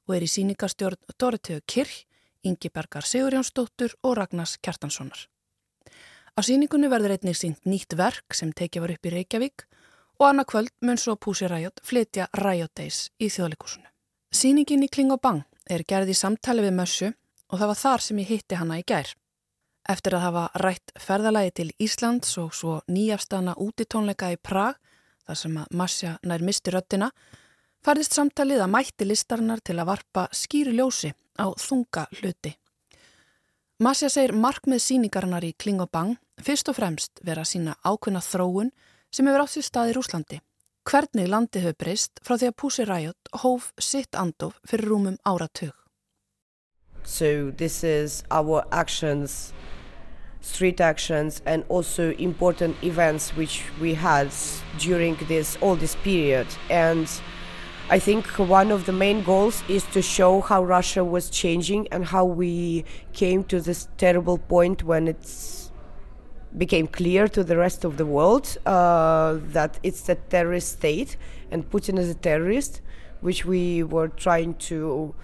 og er í sýningastjórn Dorotheu Kirch, Ingi Bergar Sigurjónsdóttur og Ragnars Kjartanssonar. Á sýningunni verður einnig sínt nýtt verk sem tekið var upp í Reykjavík og annað kvöld mun svo Pussy Riot flytja Riot Days í þjóðleikusinu. Sýningin í Kling og Bang er gerð í samtali við Mössu og það var þar sem ég hitti hana í gær. Eftir að hafa rætt ferðalagi til Íslands og svo nýjafstana útitónleika í Prag, þar sem að Masja nær misti röttina, farðist samtalið að mætti listarnar til að varpa skýru ljósi á þunga hluti. Masja segir markmið síningarinnar í Kling og Bang fyrst og fremst vera sína ákunna þróun sem hefur átt sér stað í Rúslandi. Hvernig landi hefur breyst frá því að Pussy Riot hóf sitt andof fyrir rúmum áratug. So this is our actions street actions and also important events which we had during this all this period and I think one of the main goals is to show how Russia was changing and how we came to this terrible point when it became clear to the rest of the world uh, that it's a terrorist state and Putin is a terrorist, which we were trying to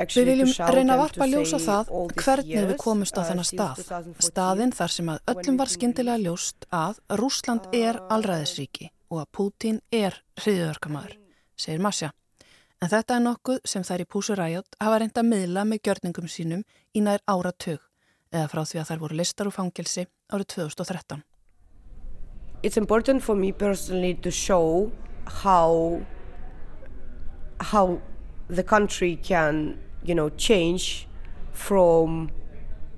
Við viljum reyna að varpa ljósa það hvernig við komumst á uh, þennan stað. Staðinn þar sem að öllum var skindilega ljóst að Rúsland er alræðisríki og að Pútín er hriðjörgamaður, segir Masja. En þetta er nokkuð sem þær í Púsuræjot hafa reynda að miðla með gjörningum sínum í nær áratug eða frá því að þær voru listar úr fangilsi árið 2013. It's important for me personally to show how how the country can, you know, change from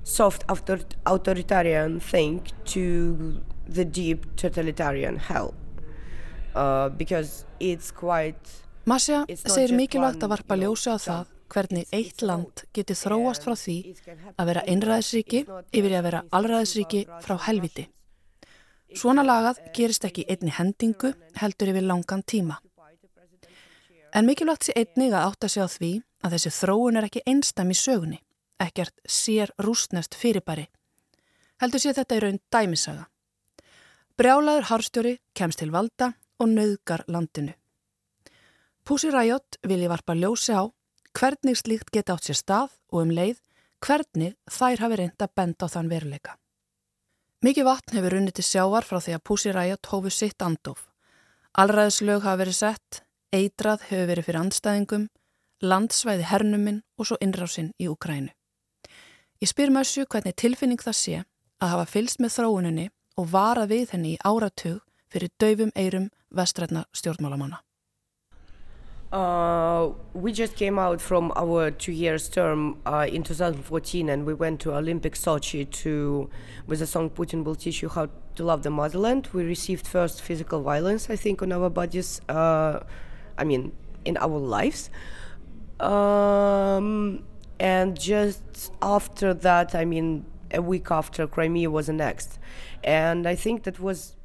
soft author authoritarian thing to the deep totalitarian hell. Uh, because it's quite Masja segir mikilvægt að varpa ljósa á það hvernig eitt land geti þróast frá því að vera einræðisríki yfir að vera allræðisríki frá helviti. Svona lagað gerist ekki einni hendingu heldur yfir langan tíma. En mikilvægt sé einnig að átta sig á því að þessi þróun er ekki einstam í sögunni, ekkert sér rústnest fyrirbæri. Heldur sé þetta í raun dæmisaga. Brjálaður harstjóri kemst til valda og nauðgar landinu. Pussy Riot vilji varpa ljósi á hvernig slíkt geta átt sér stað og um leið hvernig þær hafi reynda benda á þann veruleika. Mikið vatn hefur runnið til sjávar frá því að Riot hófu sitt andof. Allræðislög hafa verið sett, eitrað hefur verið fyrir andstæðingum, landsvæði hernuminn og svo innrásinn í Ukrænu. Ég spyr Mössu hvernig tilfinning það sé að hafa fylst með þróuninni og vara við henni í áratug fyrir döfum eirum vestrætna stjórnmálamanna. Uh, we just came out from our two years term uh, in 2014 and we went to Olympic Sochi to with the song Putin will teach you how to love the motherland. We received first physical violence, I think, on our bodies, uh, I mean, in our lives. Um, and just after that, I mean, a week after Crimea was annexed. And I think that was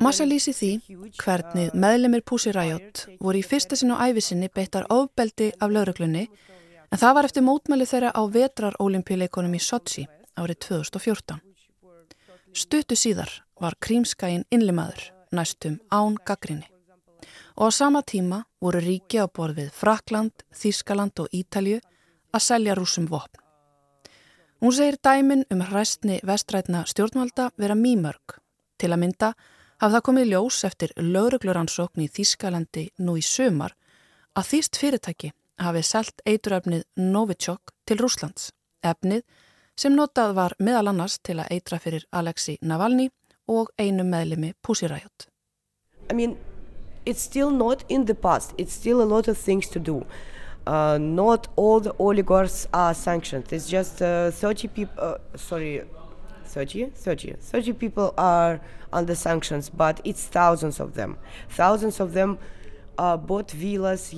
Massa lýsi því hvernig meðlemið Pussy Riot voru í fyrsta sinn á æfisinni beittar ofbeldi af lauruglunni en það var eftir mótmæli þeirra á vetrar olimpíuleikonum í Sochi árið 2014. Stuttu síðar var krímskæin innlimaður næstum án gaggrinni og á sama tíma voru ríki á borð við Frakland, Þískaland og Ítalju að selja rúsum vopn. Hún segir dæmin um hræstni vestrætna stjórnvalda vera mýmörg. Til að mynda hafði það komið ljós eftir laurugluransókn í Þískalandi nú í sömar að þýst fyrirtæki hafið selt eituröfnið Novichok til Rúslands. Efnið sem notað var meðal annars til að eitra fyrir Alexei Navalny og einu meðlimi Pussy Riot. I mean, it's still not in the past. It's still a lot of things to do. Uh, not all the oligarchs are sanctioned. It's just uh, 30 people, uh, sorry, 30, 30, 30 people are under sanctions, but it's thousands of them. Thousands of them uh, villas,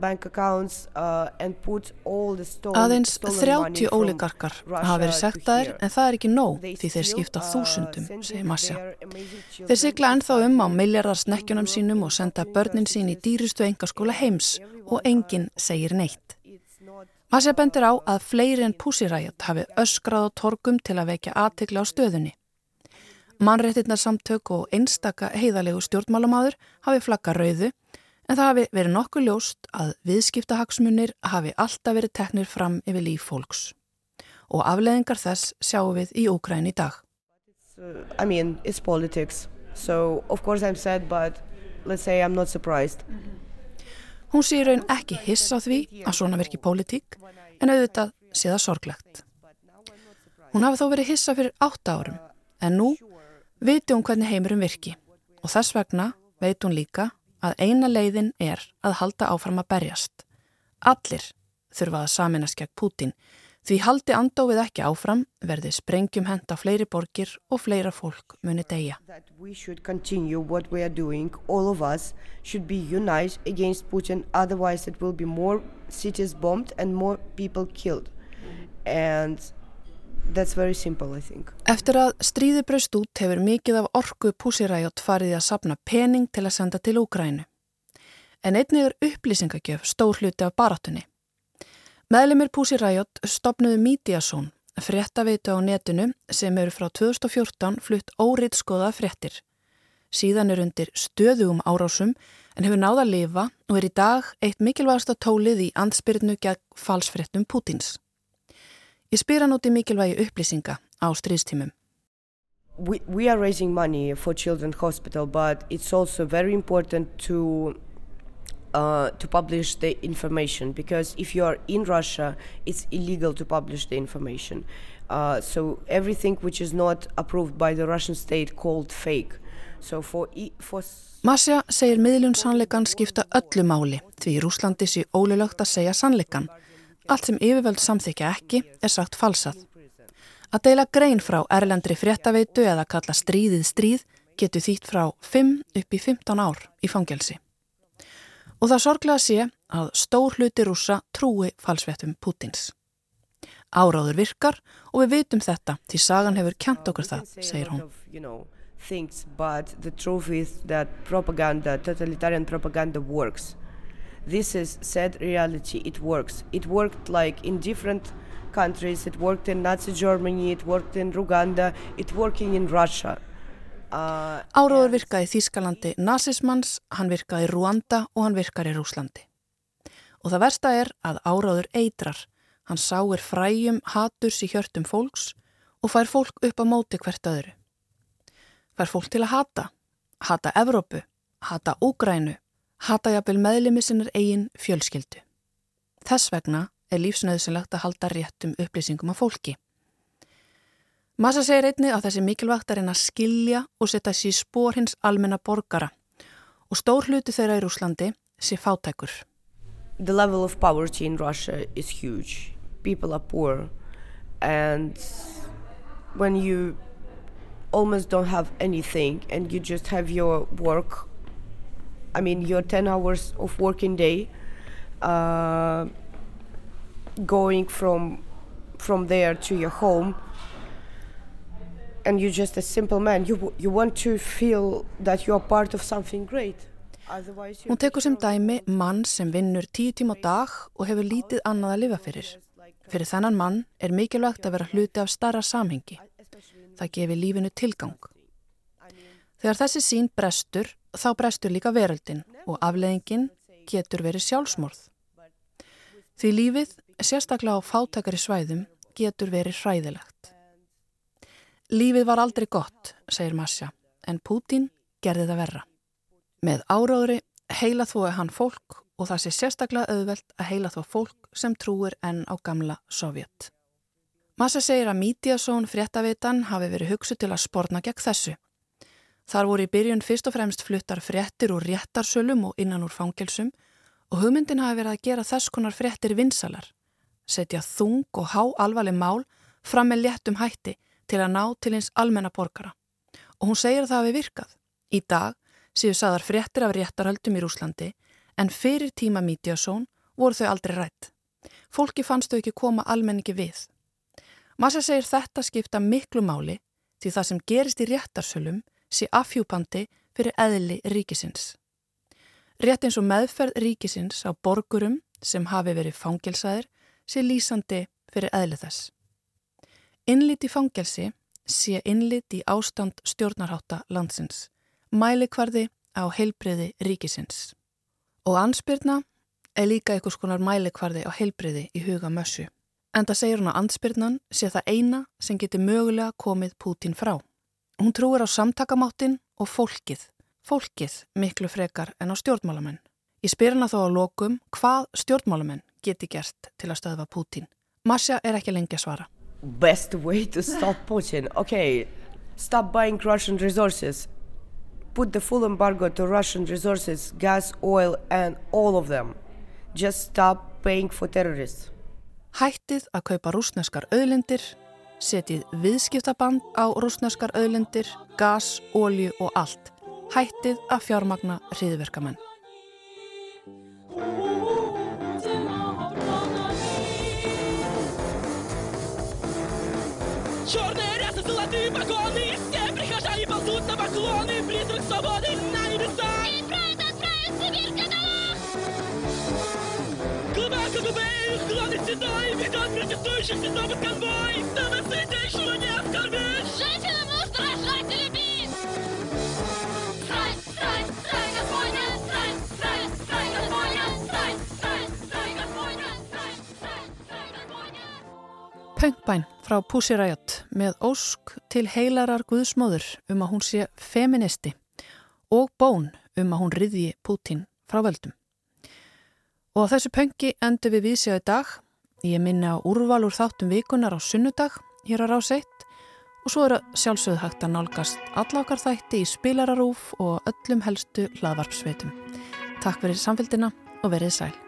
bank accounts uh, and put all the stolen, Aðeins 30 óligarkar hafa verið sektaðir en það er ekki nóg því þeir skipta uh, þúsundum, segir Masja. Þeir sigla ennþá um á miljardar snekkjunum sínum og senda börnin sín í dýristu engaskóla heims og enginn segir neitt. Masja bendir á að fleiri en púsiræjat hafi öskrað á torgum til að vekja aðtegla á stöðunni. Mannréttinarsamtök og einstaka heiðalegu stjórnmálamadur hafi flagga rauðu en það hafi verið nokkuð ljóst að viðskiptahagsmunir hafi alltaf verið teknir fram yfir líf fólks. Og afleðingar þess sjáum við í Úgræn í dag. Uh, I mean, it's politics. So of course I'm sad but let's say I'm not surprised. Hún sé raun ekki hiss á því að svona virki pólitík en auðvitað sé það sorglegt. Hún hafi þó verið hissa fyrir átta árum en nú viti hún hvernig heimurum virki og þess vegna veit hún líka að eina leiðin er að halda áfram að berjast. Allir þurfa að saminast gegn Pútin því haldi andófið ekki áfram verði sprengjum henda fleiri borgir og fleira fólk muni deyja. Doing. Simple, Eftir að stríði braust út hefur mikið af orgu púsiræjot farið að sapna pening til að senda til Úgrænu. En einnig er upplýsingagjöf stór hluti af barátunni. Meðlemið púsiræjot stopnuðu Mídiasón, fréttaveitu á netinu sem eru frá 2014 flutt óriðt skoða fréttir. Síðan er undir stöðugum árásum en hefur náða að lifa og er í dag eitt mikilvægasta tólið í andspyrnu gegn falsfréttum Pútins. Ég spyr hann út í mikilvægi upplýsinga á stríðstímum. We, we are raising money for Children's Hospital but it's also very important to uh, to publish the information because if you are in Russia it's illegal to publish the information. Uh, so everything which is not approved by the Russian state called fake. So for, for Masja segir miðlun sannleikan skipta öllu máli því í Rúslandi sé ólulögt að segja sannleikan. Allt sem yfirvöld samþykja ekki er sagt falsað. Að deila grein frá erlendri fréttaveitu eða kalla stríðið stríð getur þýtt frá 5 upp í 15 ár í fangelsi. Og það sorglega sé að stór hluti rúsa trúi falsvettum Pútins. Áráður virkar og við vitum þetta því sagan hefur kjent okkur það, segir hún. Things, but the truth is that propaganda, totalitarian propaganda works. This is sad reality, it works. It worked like in different countries, it worked in Nazi Germany, it worked in Ruganda, it working in Russia. Uh, Áráður virkaði í Þýskalandi nazismans, hann virkaði Ruanda og hann virkaði í Rúslandi. Og það versta er að áráður eitrar. Hann sáir fræjum haturs í hjörtum fólks og fær fólk upp á móti hvert öðru. Fær fólk til að hata, hata Evrópu, hata Úgrænu, hata jafnvel meðlimi sinnar eigin fjölskyldu. Þess vegna er lífsnöðsynlegt að halda réttum upplýsingum af fólki. Massa segir einni að þessi mikilvægt er einn að skilja og setja sér spór hins almenna borgara og stór hluti þeirra í Rúslandi sé fátækur. The level of poverty in Russia is huge. People are poor and when you almost don't have anything and you just have your work, I mean your 10 hours of working day, uh, going from, from there to your home and you're just a simple man you, you want to feel that you are part of something great Hún tekur sem dæmi mann sem vinnur tíu tíma á dag og hefur lítið annað að lifa fyrir. Fyrir þennan mann er mikilvægt að vera hluti af starra samhengi. Það gefir lífinu tilgang. Þegar þessi sín brestur, þá brestur líka veröldin og afleðingin getur verið sjálfsmorð. Því lífið, sérstaklega á fátakari svæðum, getur verið hræðilegt. Lífið var aldrei gott, segir Masja, en Pútín gerði það verra. Með áráðri heila þói hann fólk og það sé sérstaklega auðvelt að heila þó fólk sem trúir enn á gamla Sovjet. Masja segir að Mítiasón fréttavitan hafi verið hugsu til að sporna gegn þessu. Þar voru í byrjun fyrst og fremst fluttar fréttir úr réttarsölum og innan úr fangelsum og hugmyndin hafi verið að gera þess konar fréttir vinsalar, setja þung og há alvarleg mál fram með léttum hætti til að ná til eins almenna borgara. Og hún segir að það hafi virkað. Í dag séu saðar fréttir af réttarhaldum í Rúslandi en fyrir tíma Mítiasón voru þau aldrei rætt. Fólki fannst þau ekki koma almenningi við. Massa segir þetta skipta miklu máli því það sem gerist í réttarsölum sé afhjúpandi fyrir eðli ríkisins. Rétt eins og meðferð ríkisins á borgurum sem hafi verið fangilsaðir sé lýsandi fyrir eðli þess. Innlit í fangelsi sé innlit í ástand stjórnarháta landsins, mælikvarði á heilbriði ríkisins. Og ansbyrna er líka einhvers konar mælikvarði á heilbriði í huga mössu. En það segir hún að ansbyrnan sé það eina sem getur mögulega komið Pútín frá. Hún trúir á samtakamáttin og fólkið, fólkið miklu frekar en á stjórnmálamenn. Ég spyr hana þó á lokum hvað stjórnmálamenn geti gert til að stöðva Pútín. Masja er ekki lengi að svara. best way to stop Putin. Okay, stop buying Russian resources. Put the full embargo to Russian resources, gas, oil, and all of them. Just stop paying for terrorists. Hættið að kaupa rúsneskar auðlendir, setið viðskiptaband á rúsneskar auðlendir, gas, ólju og allt. Hættið að fjármagna hriðverkamenn. Черные рясы, золотые погоны Все прихожане ползут на поклоны Призрак свободы на небеса И пройд отправить Сибирь каталог Глубоко губы, главный седой Ведет протестующих снова конвой Чтобы святейшего не оскорбить Жить или муж рожать и любить Страсть, страсть, страсть Господня Страсть, страсть, страсть Господня Страсть, страсть, страсть Господня Страсть, страсть, страсть Господня Pöngbæn frá Pussy Riot með ósk til heilarar Guðsmóður um að hún sé feministi og bón um að hún riðji Putin frá völdum. Og á þessu pöngi endur við vísja í dag. Ég minna úrval úr þáttum vikunar á sunnudag hér á rás 1 og svo eru sjálfsögðu hægt að nálgast alla okkar þætti í spilararúf og öllum helstu hlaðvarpsveitum. Takk fyrir samfélgina og verið sæl.